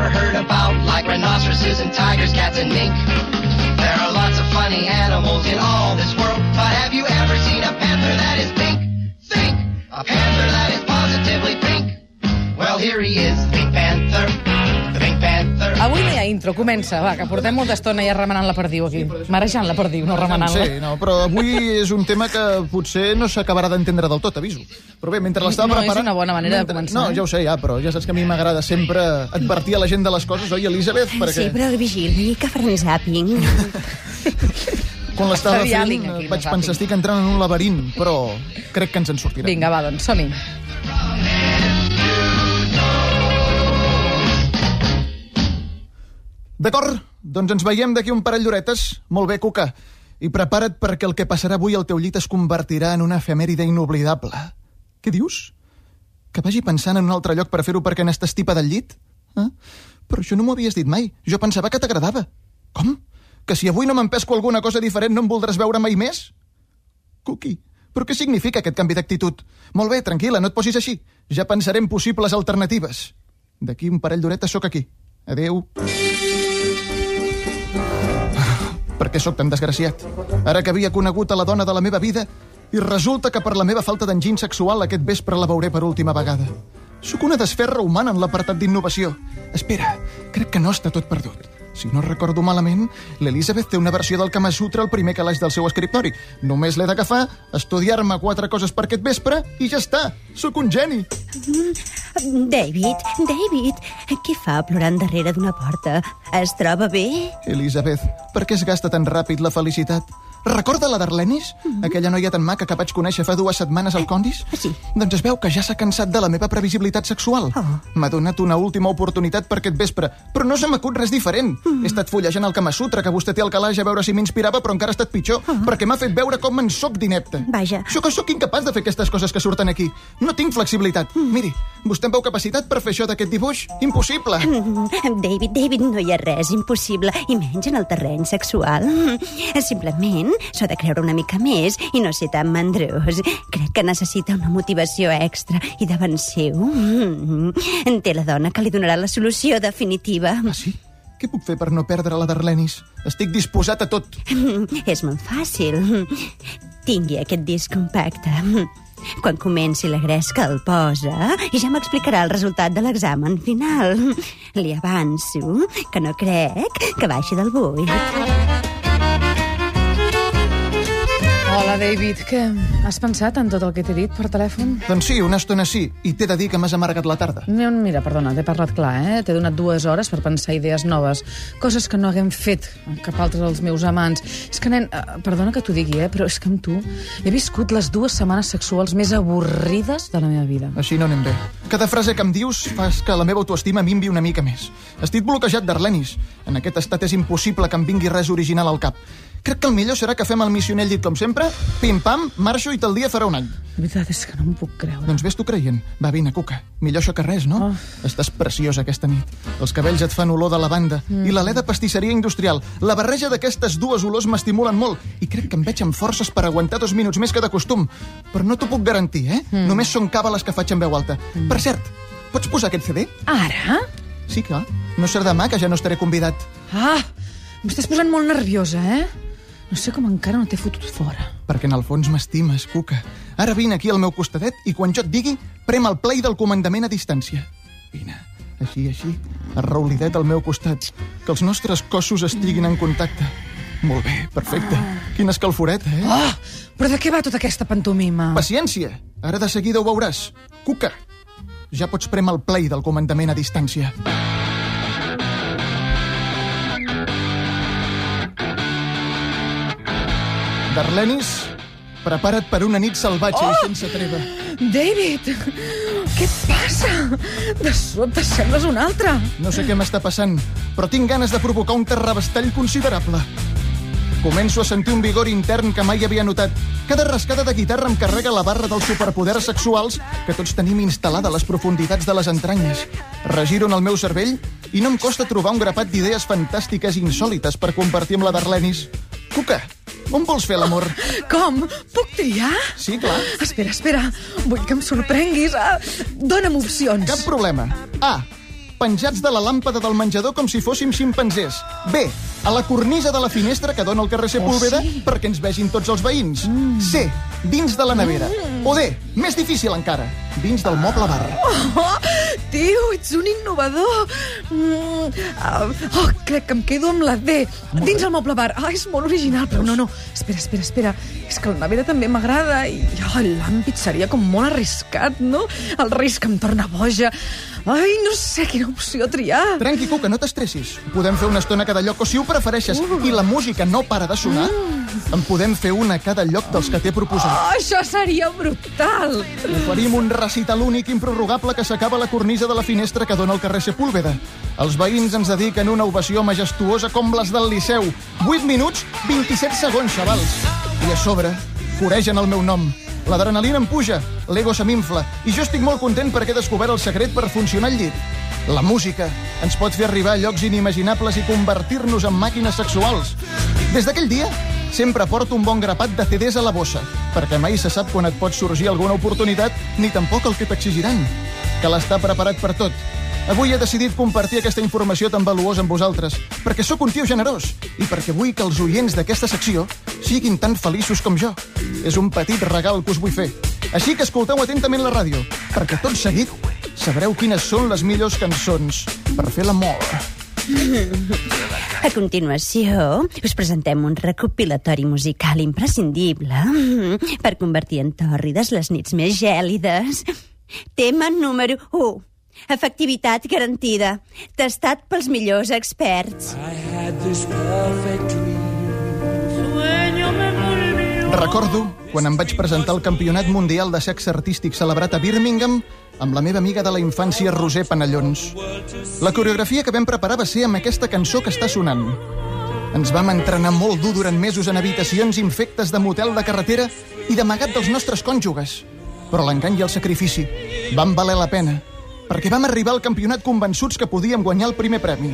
ever heard about, like rhinoceroses and tigers, cats and mink. There are lots of funny animals in all this world, but have you ever seen a panther that is pink? Think! A panther that is positively pink. Well, here he is, No hi ha intro, comença, va, que portem molta estona ja remenant la perdiu aquí. Marejant la perdiu, no remenant-la. Sí, no, però avui és un tema que potser no s'acabarà d'entendre del tot, aviso. Però bé, mentre l'estava No, és preparant... una bona manera de mentre- començar, No, eh? ja ho sé, ja, però ja saps que a mi m'agrada sempre advertir a la gent de les coses, oi, Elisabeth? Perquè Sí, però vigili que faran zàping. quan l'estava fent aquí, vaig no pensar, estic entrant en un laberint, però crec que ens en sortirem. Vinga, va, doncs, som-hi. D'acord, doncs ens veiem d'aquí un parell d'horetes. Molt bé, Cuca. I prepara't perquè el que passarà avui al teu llit es convertirà en una efemèride inoblidable. Què dius? Que vagi pensant en un altre lloc per fer-ho perquè n'estàs tipa del llit? Eh? Però això no m'ho havies dit mai. Jo pensava que t'agradava. Com? Que si avui no m'empesco alguna cosa diferent no em voldràs veure mai més? Cuqui, però què significa aquest canvi d'actitud? Molt bé, tranquil·la, no et posis així. Ja pensarem possibles alternatives. D'aquí un parell d'horetes sóc aquí. Adeu. Per què sóc tan desgraciat? Ara que havia conegut a la dona de la meva vida i resulta que per la meva falta d'enginy sexual aquest vespre la veuré per última vegada. Sóc una desferra humana en l'apartat d'innovació. Espera, crec que no està tot perdut. Si no recordo malament, l'Elisabeth té una versió del Kama Sutra al primer calaix del seu escriptori. Només l'he d'agafar, estudiar-me quatre coses per aquest vespre i ja està. Sóc un geni. David, David, què fa plorant darrere d'una porta? Es troba bé? Elisabeth, per què es gasta tan ràpid la felicitat? Recorda la d'Arlenis? Aquella noia tan maca que vaig conèixer fa dues setmanes al Condis? Sí. Doncs es veu que ja s'ha cansat de la meva previsibilitat sexual. Oh. M'ha donat una última oportunitat per aquest vespre, però no se m'acut res diferent. He estat fullejant el Kama Sutra que vostè té al calaix a veure si m'inspirava, però encara ha estat pitjor, perquè m'ha fet veure com en sóc d'inepte. Vaja. Jo que sóc incapaç de fer aquestes coses que surten aquí. No tinc flexibilitat. Miri, vostè em veu capacitat per fer això d'aquest dibuix? Impossible. David, David, no hi ha res impossible, i menys en el terreny sexual. Simplement s'ha de creure una mica més i no ser tan mandrós. Crec que necessita una motivació extra i davant seu mm, té la dona que li donarà la solució definitiva. Ah, sí? Què puc fer per no perdre la d'Arlenis? Estic disposat a tot. És molt fàcil. Tingui aquest disc compacte. Quan comenci la gresca el posa i ja m'explicarà el resultat de l'examen final. Li avanço que no crec que baixi del buit. Hola, David. Què? Has pensat en tot el que t'he dit per telèfon? Doncs sí, una estona sí, i t'he de dir que m'has amargat la tarda. No, Mira, perdona, t'he parlat clar, eh? T'he donat dues hores per pensar idees noves, coses que no haguem fet cap altre dels meus amants. És que, nen, eh, perdona que t'ho digui, eh? però és que amb tu he viscut les dues setmanes sexuals més avorrides de la meva vida. Així no anem bé. Cada frase que em dius fas que la meva autoestima minvi una mica més. Estic bloquejat d'Arlenis. En aquest estat és impossible que em vingui res original al cap. Crec que el millor serà que fem el missioner al llit com sempre, pim-pam, marxo i tal dia farà un any. La veritat és que no m'ho puc creure. Doncs ves tu creient. Va, vine, Cuca. Millor això que res, no? Oh. Estàs preciosa aquesta nit. Els cabells et fan olor de lavanda. Mm. I l'alè de pastisseria industrial. La barreja d'aquestes dues olors m'estimulen molt. I crec que em veig amb forces per aguantar dos minuts més que de costum. Però no t'ho puc garantir, eh? Mm. Només són càbales que faig en veu alta. Mm. Per cert, pots posar aquest CD? Ara? Sí, clar. No serà demà, que ja no estaré convidat. Ah, m'estàs posant molt nerviosa, eh? No sé com encara no t'he fotut fora. Perquè en el fons m'estimes, Cuca. Ara vine aquí al meu costadet i quan jo et digui, prem el play del comandament a distància. Vine, així, així, arraulidet al meu costat. Que els nostres cossos estiguin en contacte. Molt bé, perfecte. Quina escalforeta, eh? Oh, però de què va tota aquesta pantomima? Paciència, ara de seguida ho veuràs. Cuca, ja pots prem el play del comandament a distància. Darlenis, prepara't per una nit salvatge oh! i sense treva. David, què passa? De sobte sembles un altre. No sé què m'està passant, però tinc ganes de provocar un terrabastall considerable. Començo a sentir un vigor intern que mai havia notat. Cada rascada de guitarra em carrega la barra dels superpoders sexuals que tots tenim instal·lada a les profunditats de les entranyes. Regiro en el meu cervell i no em costa trobar un grapat d'idees fantàstiques i insòlites per compartir amb la d'Arlenis. Cuca, on vols fer l'amor? Com? Puc triar? Sí, clar. Espera, espera. Vull que em sorprenguis. Ah, Dóna'm opcions. Cap problema. A. penjats de la làmpada del menjador com si fóssim ximpanzés. B. A la cornisa de la finestra que dona al carrer Sepúlveda Oh, sí? perquè ens vegin tots els veïns. C. Dins de la nevera. O D. Més difícil encara. Dins del moble bar. Oh, tio, ets un innovador. Mm, uh, oh, crec que em quedo amb la D. Dins el moble bar. Ah, és molt original, però no, no. Espera, espera, espera. És que la nevera també m'agrada i oh, l'àmbit seria com molt arriscat, no? El risc em torna boja. Ai, no sé quina opció triar. Tranqui, Cuca, no t'estressis. Podem fer una estona a cada lloc, o si ho prefereixes, i la música no para de sonar, en podem fer una a cada lloc dels que t'he proposat. Oh, això seria brutal. Oferim un recital únic improrrogable que s'acaba a la cornisa de la finestra que dona al carrer Sepúlveda. Els veïns ens dediquen una ovació majestuosa com les del Liceu. 8 minuts, 27 segons, xavals. I a sobre, coregen el meu nom. L'adrenalina em puja, l'ego se m'infla, i jo estic molt content perquè he descobert el secret per funcionar al llit. La música ens pot fer arribar a llocs inimaginables i convertir-nos en màquines sexuals. Des d'aquell dia, sempre porto un bon grapat de CDs a la bossa, perquè mai se sap quan et pot sorgir alguna oportunitat, ni tampoc el que t'exigiran. Que l'està preparat per tot. Avui he decidit compartir aquesta informació tan valuosa amb vosaltres, perquè sóc un tio generós i perquè vull que els oients d'aquesta secció siguin tan feliços com jo. És un petit regal que us vull fer. Així que escolteu atentament la ràdio, perquè tot seguit sabreu quines són les millors cançons per fer l'amor. A continuació, us presentem un recopilatori musical imprescindible per convertir en tòrrides les nits més gèlides. Tema número 1. Efectivitat garantida. Testat pels millors experts. I had this perfect dream. Sueño me volvió. Recordo quan em vaig presentar al Campionat Mundial de Sexe Artístic celebrat a Birmingham amb la meva amiga de la infància, Roser Panellons. La coreografia que vam preparar va ser amb aquesta cançó que està sonant. Ens vam entrenar molt dur durant mesos en habitacions infectes de motel de carretera i d'amagat dels nostres cònjuges. Però l'engany i el sacrifici van valer la pena, perquè vam arribar al campionat convençuts que podíem guanyar el primer premi.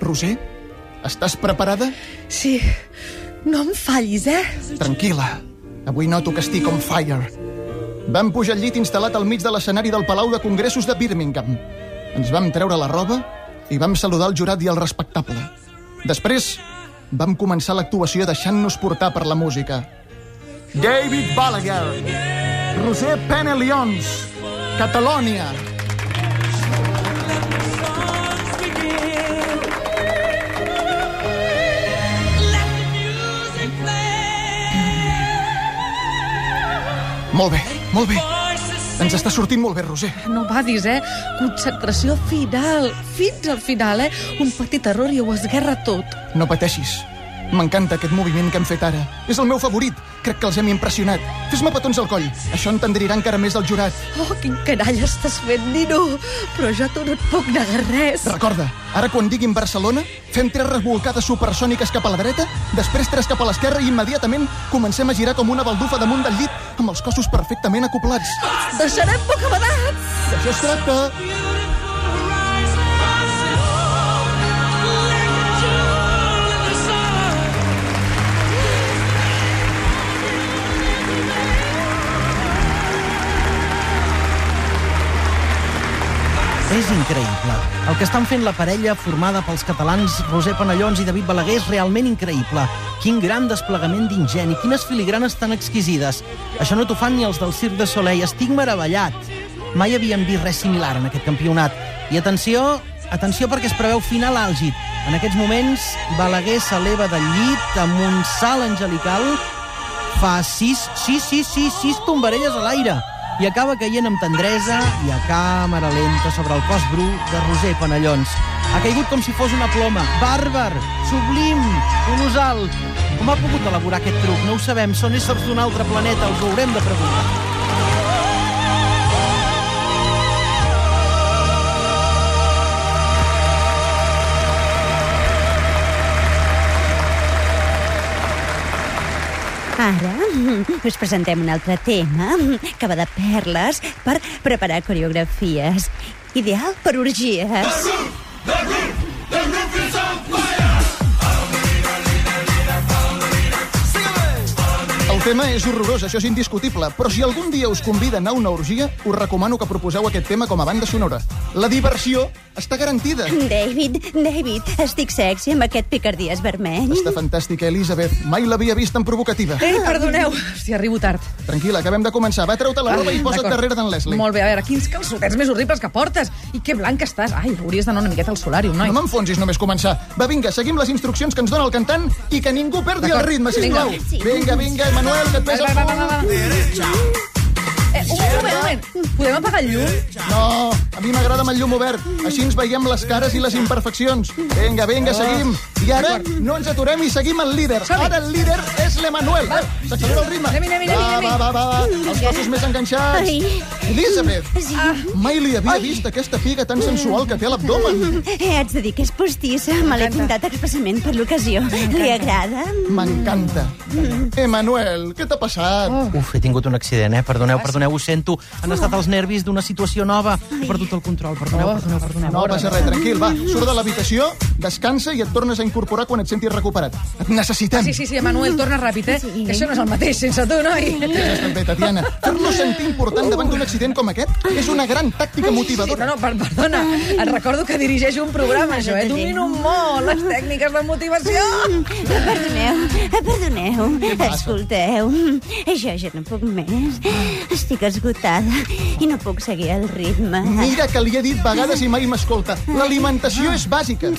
Roser, estàs preparada? Sí, no em fallis, eh? Tranquil·la. Avui noto que estic on fire. Vam pujar al llit instal·lat al mig de l'escenari del Palau de Congressos de Birmingham. Ens vam treure la roba i vam saludar el jurat i el respectable. Després, vam començar l'actuació deixant-nos portar per la música. David Balaguer, Roser Penelions, Catalònia. Molt bé, molt bé. Ens està sortint molt bé, Roser. No badis, eh? Concentració final. Fins al final, eh? Un petit error i ho esguerra tot. No pateixis. M'encanta aquest moviment que hem fet ara. És el meu favorit. Crec que els hem impressionat. Fes-me petons al coll. Això entendrirà encara més el jurat. Oh, quin canalla estàs fent, Nino. Però jo tu no et puc negar res. Recorda, ara quan diguin Barcelona, fem tres revolcades supersòniques cap a la dreta, després tres cap a l'esquerra i immediatament comencem a girar com una baldufa damunt del llit, amb els cossos perfectament acoplats. Deixarem bocabadats. D'això es tracta. És increïble. El que estan fent la parella formada pels catalans Roser Panellons i David Balaguer és realment increïble. Quin gran desplegament d'ingeni, quines filigranes tan exquisides. Això no t'ho fan ni els del Cirque de Soleil. Estic meravellat. Mai havíem vist res similar en aquest campionat. I atenció, atenció perquè es preveu final àlgid. En aquests moments, Balaguer s'eleva del llit amb un salt angelical, fa sis, sis, sis, sis, sis tombarelles a l'aire i acaba caient amb tendresa i a càmera lenta sobre el cos bru de Roser Panellons. Ha caigut com si fos una ploma. Bàrbar, sublim, colossal. Com ha pogut elaborar aquest truc? No ho sabem. Són éssers d'un altre planeta. Els ho haurem de preguntar. Ara us presentem un altre tema que va de perles per preparar coreografies. Ideal per orgies. El El tema és horrorós, això és indiscutible, però si algun dia us conviden a una orgia, us recomano que proposeu aquest tema com a banda sonora. La diversió està garantida. David, David, estic sexy amb aquest picardies vermell. Està fantàstica, Elisabeth. Mai l'havia vist tan provocativa. Ei, perdoneu, si arribo tard. Tranquil·la, acabem de començar. Va, treu-te la roba i posa't D'acord. darrere d'en Leslie. Molt bé, a veure, quins calçotets més horribles que portes. I que blanc que estàs. Ai, hauries d'anar una miqueta al solàrium, noi. No m'enfonsis només començar. Va, vinga, seguim les instruccions que ens dona el cantant i que ningú perdi el ritme, sisplau. Vinga. Vinga, vinga, Emanuel, que et Va, pesa va, el va, va, va. Eh, un moment, un moment. Podem apagar el llum? No, a mi m'agrada amb el llum obert. Així ens veiem les cares i les imperfeccions. Vinga, vinga, seguim. I ara no ens aturem i seguim el líder. Ara el líder és l'Emanuel. S'accelera el ritme. Anem-hi, Va, anem-hi. va, va, va, va. Els cossos més enganxats. Sí. mai li havia vist aquesta figa tan sensual que té a l'abdomen. Eh, haig de dir que és postissa. Me l'he pintat expressament per l'ocasió. Li agrada? M'encanta. Emanuel, què t'ha passat? Uf, he tingut un accident, eh? Perdoneu, perdoneu, ho sento. Han estat els nervis d'una situació nova. He perdut el control, perdoneu, Oh, perdoneu, perdoneu. No passa res, tranquil, va. Surt de l'habitació, descansa i et tornes a incorporar quan et sentis recuperat. Et necessitem. Sí, sí, sí, Manuel, torna ràpid, eh? Sí. Que això no és el mateix sense tu, noi. Ja estàs bé, Tatiana. Fer-lo sentir important davant d'un accident com aquest és una gran tàctica Sí, no, motivadora. no, per, perdona. Et recordo que dirigeixo un programa, això, eh? Domino molt les tècniques de motivació. Perdoneu, perdoneu. passa? Escolteu, jo ja no puc més. Estic esgotada i no puc seguir el ritme. Mira que li he dit vegades i mai m'escolta. L'alimentació és bàsica.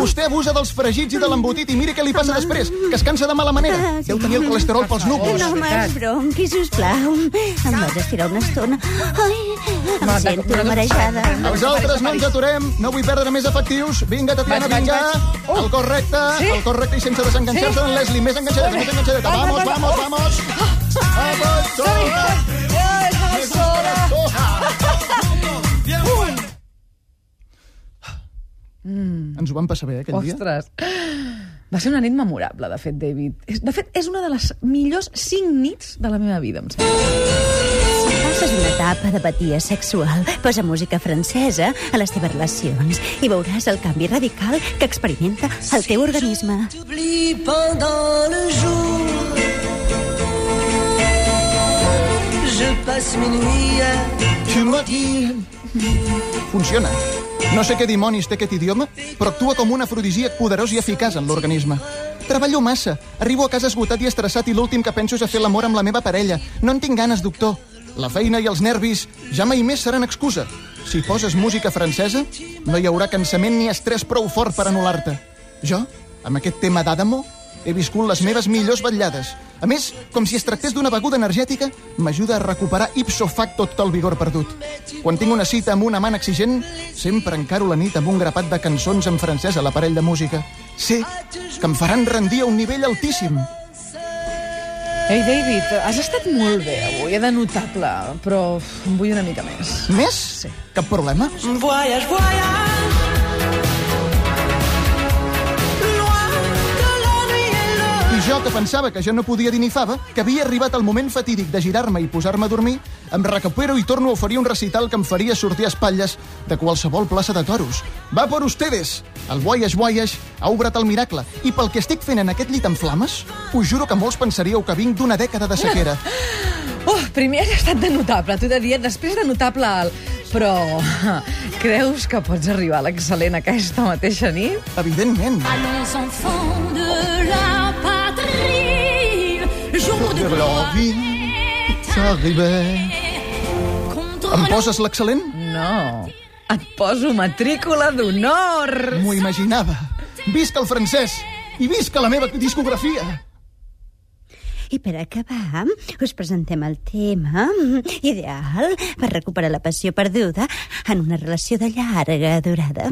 Vostè abusa dels fregits i de l'embotit i mira què li passa després, que es cansa de mala manera. Deu tenir el colesterol pels núvols. No m'esbronqui, sisplau. Em vas estirar una estona. Ai, em Va, sento marejada. Els altres no ens aturem, no vull perdre més efectius. Vinga, Tatiana, Vaig, vaig, vinga. El cor recte, Sí? el cor recte i sense desenganxar-se Sí? en Leslie. Més enganxadeta, més enganxadeta. Va, va, Vamos, va, va. vamos, vamos. Vamos, Ens ho vam passar bé, eh, aquell dia? Ostres. Va ser una nit memorable, de fet, David. De fet, és una de les millors cinc nits de la meva vida, em sembla. Si passes una etapa d'apatia sexual, posa música francesa a les teves relacions i veuràs el canvi radical que experimenta el teu organisme. T'oublies pendant le jour. Je passe mes nuits à Tu m'as dit. Funciona. No sé què dimonis té aquest idioma, però actua com un afrodisíac poderós i eficaç en l'organisme. Treballo massa. Arribo a casa esgotat i estressat i l'últim que penso és a fer l'amor amb la meva parella. No en tinc ganes, doctor. La feina i els nervis ja mai més seran excusa. Si poses música francesa, no hi haurà cansament ni estrès prou fort per anul·lar-te. Jo, amb aquest tema d'Adamo, he viscut les meves millors vetllades. A més, com si es tractés d'una beguda energètica, m'ajuda a recuperar ipso facto tot el vigor perdut. Quan tinc una cita amb un amant exigent, sempre encaro la nit amb un grapat de cançons en francès a l'aparell de música. Sé que em faran rendir a un nivell altíssim. Ei, David, has estat molt bé avui, de notable, però en vull una mica més. Més? Sí. Cap problema? voyage, voyage. Jo, que pensava que ja no podia dir ni fava, que havia arribat el moment fatídic de girar-me i posar-me a dormir, em recupero i torno a oferir un recital que em faria sortir a espatlles de qualsevol plaça de toros. Va por ustedes! El Voyage Voyage ha obrat el miracle, i pel que estic fent en aquest llit en flames, us juro que molts pensaríeu que vinc d'una dècada de sequera. Oh, primer has estat de notable, t'ho he de dir, després de notable alt. Però creus que pots arribar a l'excel·lent aquesta mateixa nit? Evidentment. Allons enfants de la jour de vie s'arriba. Em poses l'excel·lent? No, et poso matrícula d'honor. M'ho imaginava. Visca el francès i visca la meva discografia. I per acabar, us presentem el tema ideal per recuperar la passió perduda en una relació de llarga durada.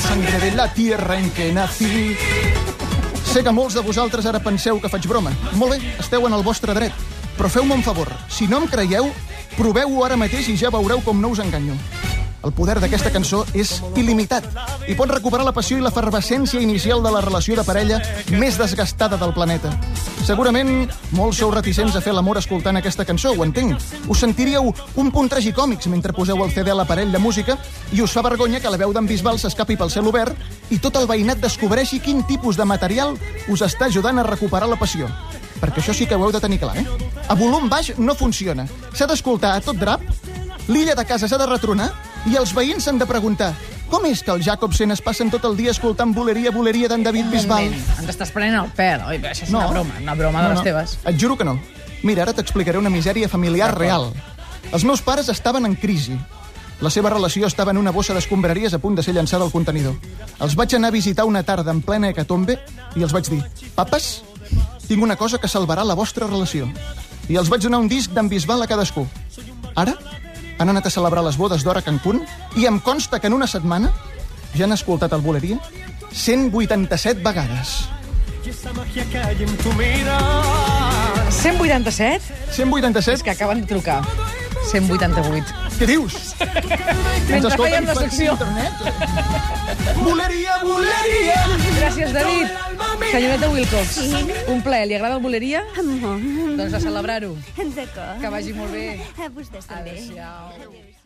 La sangre de la tierra en què nací. Sé que molts de vosaltres ara penseu que faig broma. Molt bé, esteu en el vostre dret. Però feu-me un favor. Si no em creieu, proveu-ho ara mateix i ja veureu com no us enganyo. El poder d'aquesta cançó és il·limitat i pot recuperar la passió i l'efervescència inicial de la relació de parella més desgastada del planeta. Segurament molts sou reticents a fer l'amor escoltant aquesta cançó, ho entenc. Us sentiríeu un punt tragicòmics mentre poseu el CD a l'aparell de música i us fa vergonya que la veu d'en Bisbal s'escapi pel cel obert i tot el veïnat descobreixi quin tipus de material us està ajudant a recuperar la passió. Perquè això sí que ho heu de tenir clar, eh? A volum baix no funciona. S'ha d'escoltar a tot drap, l'illa de casa s'ha de retronar i els veïns s'han de preguntar com és que els Jacobsen es passen tot el dia escoltant boleria, boleria d'en David Bisbal? Ens estàs prenent el pèl, oi? Això és No. una broma, una broma de les teves. Et juro que no. Mira, ara t'explicaré una misèria familiar real. Els meus pares estaven en crisi. La seva relació estava en una bossa d'escombraries a punt de ser llançada al contenidor. Els vaig anar a visitar una tarda en plena hecatombe i els vaig dir «Papes, tinc una cosa que salvarà la vostra relació». I els vaig donar un disc d'en Bisbal a cadascú. Ara han anat a celebrar les bodes d'hora a Cancún i em consta que en una setmana ja han escoltat el Boleria 187 vegades. 187? 187? És que acaben de trucar. 188. Què dius? Mentre fèiem la secció. Boleria, boleria! Gràcies, David. Senyoreta Wilcox, un plaer. Li agrada el boleria? Molt. Doncs a celebrar-ho. D'acord. Que vagi molt bé. A vostès també. Adéu-siau.